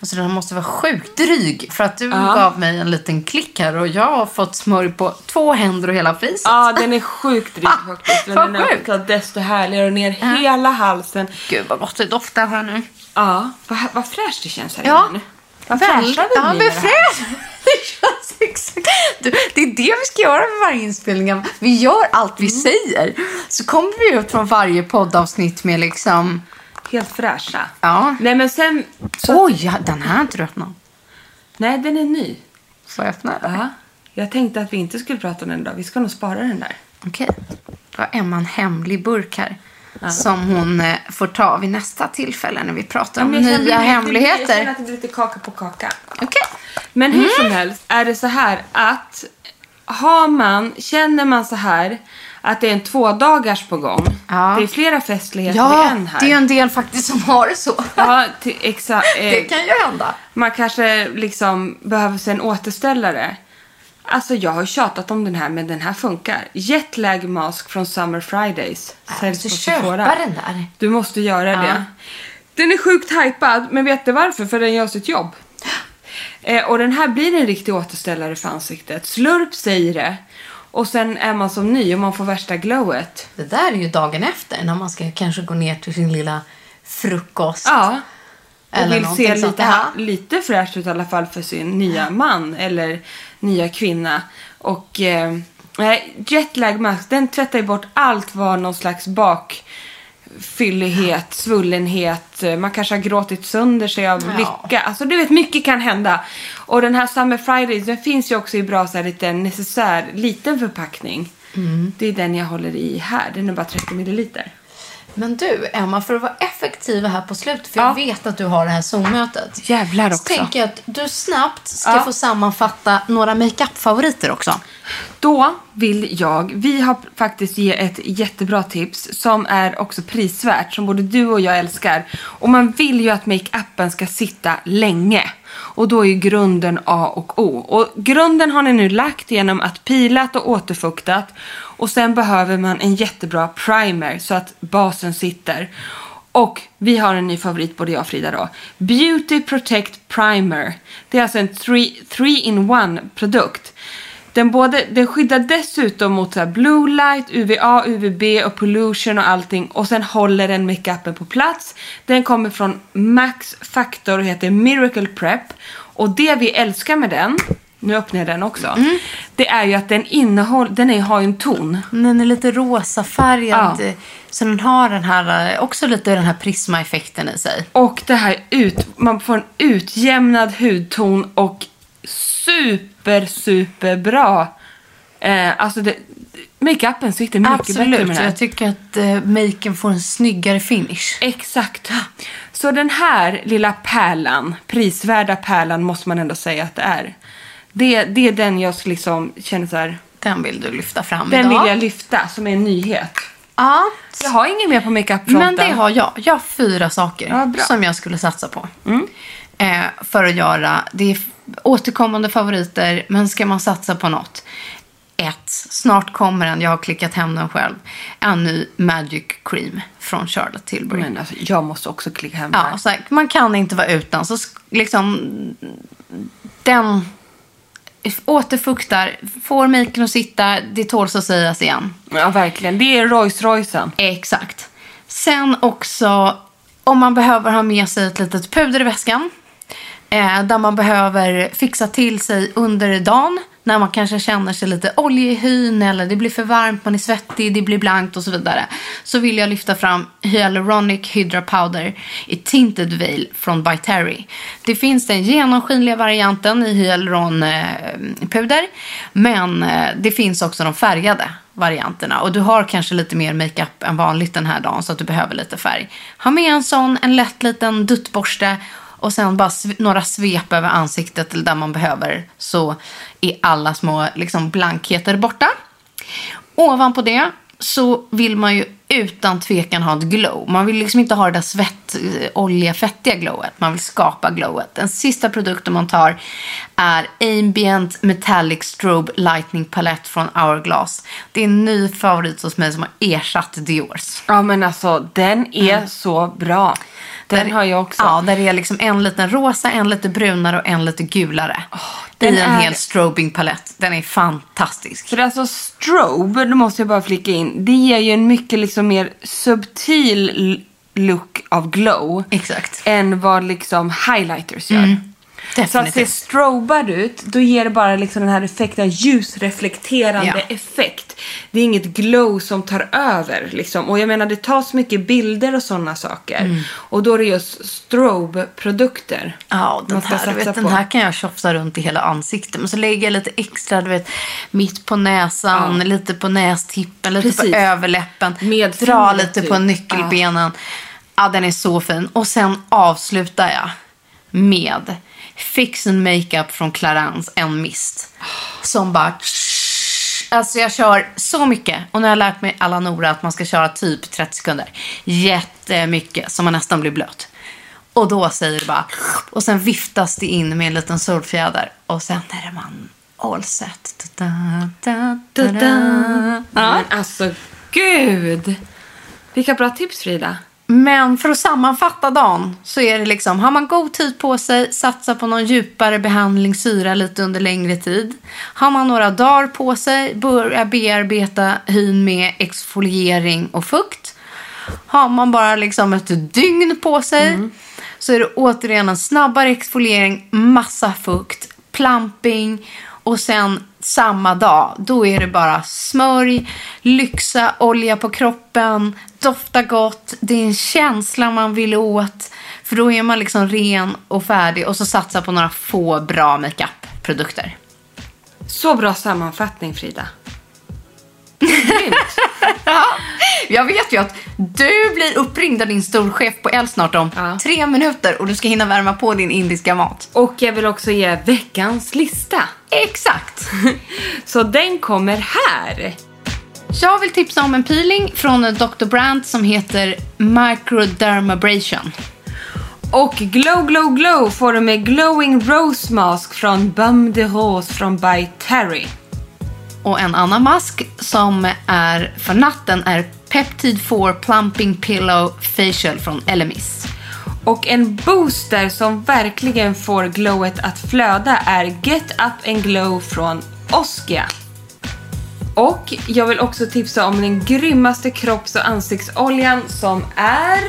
Speaker 2: Alltså den måste vara sjukt dryg. För att du
Speaker 1: Ja.
Speaker 2: gav mig en liten klick här och jag har fått smörj på två händer och hela facet.
Speaker 1: Ja, den är sjukt dryg [LAUGHS] faktiskt. Men den är också desto härligare och ner hela halsen.
Speaker 2: Gud vad gott det doftar här nu.
Speaker 1: Ja, vad, vad fräscht det känns här
Speaker 2: Ja.
Speaker 1: inne nu. Vad fräscha vi
Speaker 2: ja,
Speaker 1: blir med det här. [LAUGHS]
Speaker 2: Du, det är det vi ska göra med varje inspelning. Vi gör allt vi
Speaker 1: Mm.
Speaker 2: säger. Så kommer vi ut från varje poddavsnitt med liksom...
Speaker 1: Helt fräscha.
Speaker 2: Ja.
Speaker 1: Nej, men sen... Så,
Speaker 2: Oj, ja, den här har inte du öppnat.
Speaker 1: nej, den är ny.
Speaker 2: Jag öppna den?
Speaker 1: Ja. Jag tänkte att vi inte skulle prata om den idag. Vi ska nog spara den där.
Speaker 2: Okej. Då har Emma en hemlig burk här. Som hon eh, får ta vid nästa tillfälle när vi pratar om
Speaker 1: jag
Speaker 2: nya
Speaker 1: lite- Jag
Speaker 2: hemligheter.
Speaker 1: känner att det blir lite kaka på kaka.
Speaker 2: Okej.
Speaker 1: Men hur
Speaker 2: Mm.
Speaker 1: som helst är det så här att har man, känner man så här att det är en två dagars på gång.
Speaker 2: Ja.
Speaker 1: Det är flera festligheter i
Speaker 2: Ja,
Speaker 1: en här.
Speaker 2: det är ju en del faktiskt som har det så.
Speaker 1: Ja, exa, [LAUGHS] eh,
Speaker 2: Det kan ju hända.
Speaker 1: Man kanske liksom behöver sig en återställare. Alltså jag har tjatat om den här men den här funkar. Jetlag mask från Summer Fridays.
Speaker 2: Jag
Speaker 1: Säljs
Speaker 2: måste köpa
Speaker 1: Sephora.
Speaker 2: den där.
Speaker 1: Du måste göra det. Den är sjukt hypad, men vet du varför? För den gör sitt jobb. [GASPS] Eh, och den här blir en riktig återställare för ansiktet. Slurp säger det. Och sen är man som ny och man får värsta glowet.
Speaker 2: Det där är ju dagen efter när man ska kanske gå ner till sin lilla frukost.
Speaker 1: Ja. Och
Speaker 2: Eller
Speaker 1: vill se lite,
Speaker 2: Ja.
Speaker 1: lite fräscht ut i alla fall för sin nya man eller nya kvinna. Och eh, jetlag mask, den tvättar ju bort allt vad någon slags bakfyllighet, svullenhet, eh, man kanske har gråtit sönder sig av
Speaker 2: Ja.
Speaker 1: lycka. Alltså du vet, mycket kan hända. Och den här Summer Fridays, den finns ju också i bra så här, liten necessär, liten förpackning.
Speaker 2: Mm.
Speaker 1: Det är den jag håller i här, den är bara 30 milliliter.
Speaker 2: Men du, Emma, för att vara effektiv här på slutet, för
Speaker 1: Ja.
Speaker 2: jag vet att du har det här Zoom-mötet.
Speaker 1: Jävlar
Speaker 2: Så
Speaker 1: också.
Speaker 2: tänker jag att du snabbt ska
Speaker 1: Ja.
Speaker 2: få sammanfatta några makeup-favoriter också.
Speaker 1: Då vill jag, vi har faktiskt ge ett jättebra tips som är också prisvärt, som både du och jag älskar. Och man vill ju att makeupen ska sitta länge. Och då är ju grunden A och O. Och grunden har ni nu lagt genom att pilat och återfuktat. Och sen behöver man en jättebra primer så att basen sitter. Och vi har en ny favorit, både jag och Frida då. Beauty Protect Primer. Det är alltså en 3-in-1 produkt. Den, både, den skyddar dessutom mot så blue light, UVA, UVB och pollution och allting. Och sen håller den makeupen på plats. Den kommer från Max Factor och heter Miracle Prep. Och det vi älskar med den, nu öppnar jag den också. Det är ju att den innehåller, den är, har ju en ton.
Speaker 2: Den är lite rosafärgad.
Speaker 1: Ja.
Speaker 2: eh, Så den har den här, eh, också lite den här prisma-effekten i sig.
Speaker 1: Och det här ut, man får en utjämnad hudton och super, super bra. Eh, alltså det, makeupen sitter mycket bättre med
Speaker 2: Absolut.
Speaker 1: den här.
Speaker 2: Jag tycker att eh, maken får en snyggare finish.
Speaker 1: Exakt. Så den här lilla pärlan, prisvärda pärlan måste man ändå säga att det är. Det, det är den jag liksom känner så här,
Speaker 2: Den vill du lyfta fram
Speaker 1: den
Speaker 2: idag.
Speaker 1: vill jag lyfta som är en nyhet.
Speaker 2: Ja,
Speaker 1: Jag har inget mer på makeupfronten.
Speaker 2: men det har jag. Jag har fyra saker
Speaker 1: Ja,
Speaker 2: som jag skulle satsa på. Eh, för att göra, det är återkommande favoriter, men ska man satsa på något? Ett, snart kommer en, jag har klickat hem den själv, en ny Magic Cream från Charlotte Tilbury.
Speaker 1: Men alltså, jag måste också klicka hem
Speaker 2: Ja,
Speaker 1: här.
Speaker 2: så här, man kan inte vara utan. Så liksom, den återfuktar, får maken att sitta, det tåls att sägas igen.
Speaker 1: Ja, verkligen. Det är Rolls Roycen.
Speaker 2: Exakt. Sen också, om man behöver ha med sig ett litet puder i väskan. Eh, där man behöver fixa till sig under dagen. När man kanske känner sig lite oljig i hyn eller det blir för varmt, man är svettig, det blir blankt och så vidare. Så vill jag lyfta fram Hyaluronic Hydra Powder i Tinted Veil från By Terry. Det finns den genomskinliga varianten i hyaluronpuder. Men eh, det finns också de färgade varianterna. Och du har kanske lite mer makeup än vanligt den här dagen så att du behöver lite färg. Ha med en sån, en lätt liten duttborste och sen bara några svep över ansiktet eller där man behöver så är alla små liksom, blankheter borta. Ovanpå det så vill man ju utan tvekan ha ett glow. Man vill liksom inte ha det där matt, eh, olja, fettiga glowet. Man vill skapa glowet. Den sista produkten man tar är Ambient Metallic Strobe Lightning Palette från Hourglass. Det är en ny favorit hos mig som har ersatt Diors.
Speaker 1: Ja men alltså den är så bra. Den
Speaker 2: Där-
Speaker 1: har jag också.
Speaker 2: Ja, där är liksom en liten rosa, en lite brunare och en lite gulare.
Speaker 1: den
Speaker 2: I en
Speaker 1: är-
Speaker 2: hel strobing palett. Den är fantastisk.
Speaker 1: För alltså strobe, då måste jag bara flika in, det ger ju en mycket liksom mer subtil look av glow.
Speaker 2: Exakt.
Speaker 1: Än vad liksom highlighters gör. Så att se
Speaker 2: Definitivt.
Speaker 1: strobad ut, då ger det bara liksom den här effekten, ljusreflekterande
Speaker 2: Ja.
Speaker 1: effekt. Det är inget glow som tar över liksom. Och jag menar det tas mycket bilder och sådana saker.
Speaker 2: Mm.
Speaker 1: Och då är det just strobe-produkter.
Speaker 2: Ja, den här, vet, den här kan jag tjofsa runt i hela ansiktet. Men så lägger jag lite extra, du vet, mitt på näsan,
Speaker 1: Ja.
Speaker 2: lite på nästippen, lite
Speaker 1: Precis.
Speaker 2: på överläppen.
Speaker 1: Med
Speaker 2: dra lite
Speaker 1: typ.
Speaker 2: på nyckelbenen. Ja. den är så fin. Och sen avslutar jag med Fix and Makeup från Clarins, en mist. Som bara... Alltså jag kör så mycket. Och nu har jag lärt mig alla Nora att man ska köra typ 30 sekunder. Jättemycket, så man nästan blir blöt. Och då säger det bara... Och sen viftas det in med en liten solfjäder. Och sen är man all set. Da, da, da, da, da.
Speaker 1: Men alltså gud! Vilka bra tips Frida.
Speaker 2: Men för att sammanfatta dagen så är det liksom, har man god tid på sig, satsa på någon djupare behandling, syra lite under längre tid. Har man några dagar på sig, börja bearbeta hyn med exfoliering och fukt. Har man bara liksom ett dygn på sig så är det återigen en snabbare exfoliering, massa fukt, plumping och sen samma dag, då är det bara smörj, lyxa, olja på kroppen, dofta gott. Det är en känsla man vill åt. För då är man liksom ren och färdig och så satsa på några få bra makeup-produkter.
Speaker 1: Så bra sammanfattning Frida. [LAUGHS]
Speaker 2: Jag vet ju att du blir uppringd av din storchef på L snart om
Speaker 1: Ja.
Speaker 2: tre minuter och du ska hinna värma på din indiska mat.
Speaker 1: Och jag vill också ge veckans lista.
Speaker 2: Exakt! [LAUGHS]
Speaker 1: Så den kommer här.
Speaker 2: Jag vill tipsa om en peeling från Dr. Brandt som heter Microdermabrasion.
Speaker 1: Och Glow Glow Glow får du med Glowing Rose Mask från Bum de Rose från By Terry.
Speaker 2: Och en annan mask som är för natten är Peptide 4 Plumping Pillow Facial från Elemis.
Speaker 1: Och en booster som verkligen får glowet att flöda är Get Up and Glow från Oskia. Och jag vill också tipsa om den grymmaste kropps och ansiktsoljan som är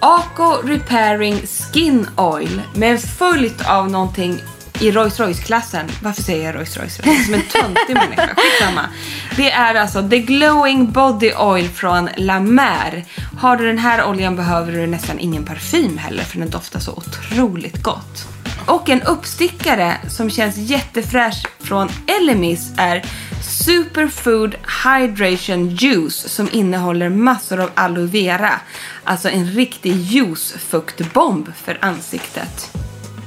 Speaker 1: Aco Repairing Skin Oil med fullt av någonting i Rolls Royce-klassen. Varför säger jag Rolls Royce? Jag Som en töntig människa. Skitsamma. Det är alltså The Glowing Body Oil från La Mer. Har du den här oljan behöver du nästan ingen parfym heller för den doftar så otroligt gott. Och en uppstickare som känns jättefräsch från Elemis är Superfood Hydration Juice som innehåller massor av aloe vera. Alltså en riktig juicefuktbomb för ansiktet.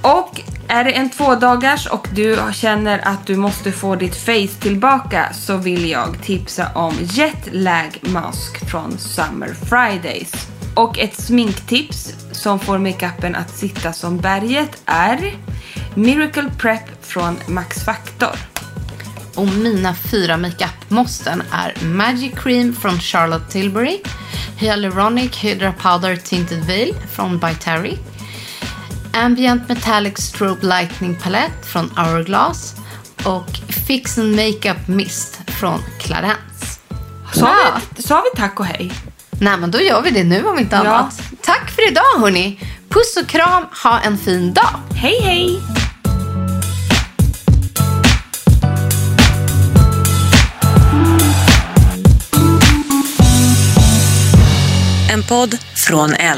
Speaker 1: Och är det en tvådagars och du känner att du måste få ditt face tillbaka så vill jag tipsa om jetlag Mask från Summer Fridays. Och ett sminktips som får makeupen att sitta som berget är Miracle Prep från Max Factor.
Speaker 2: Och mina fyra makeup-måsten är Magic Cream från Charlotte Tilbury, Hyaluronic Hydra Powder Tinted Veil från By Terry, Ambient Metallic Strobe Lightning Palette från Hourglass och Fix and Makeup Mist från Clarence.
Speaker 1: Sa, vi, sa vi tack och hej?
Speaker 2: Nej, men då gör vi det nu om inte
Speaker 1: Ja.
Speaker 2: annat. Tack för idag hörni. Puss och kram, ha en fin dag.
Speaker 1: Hej hej!
Speaker 5: En podd från L.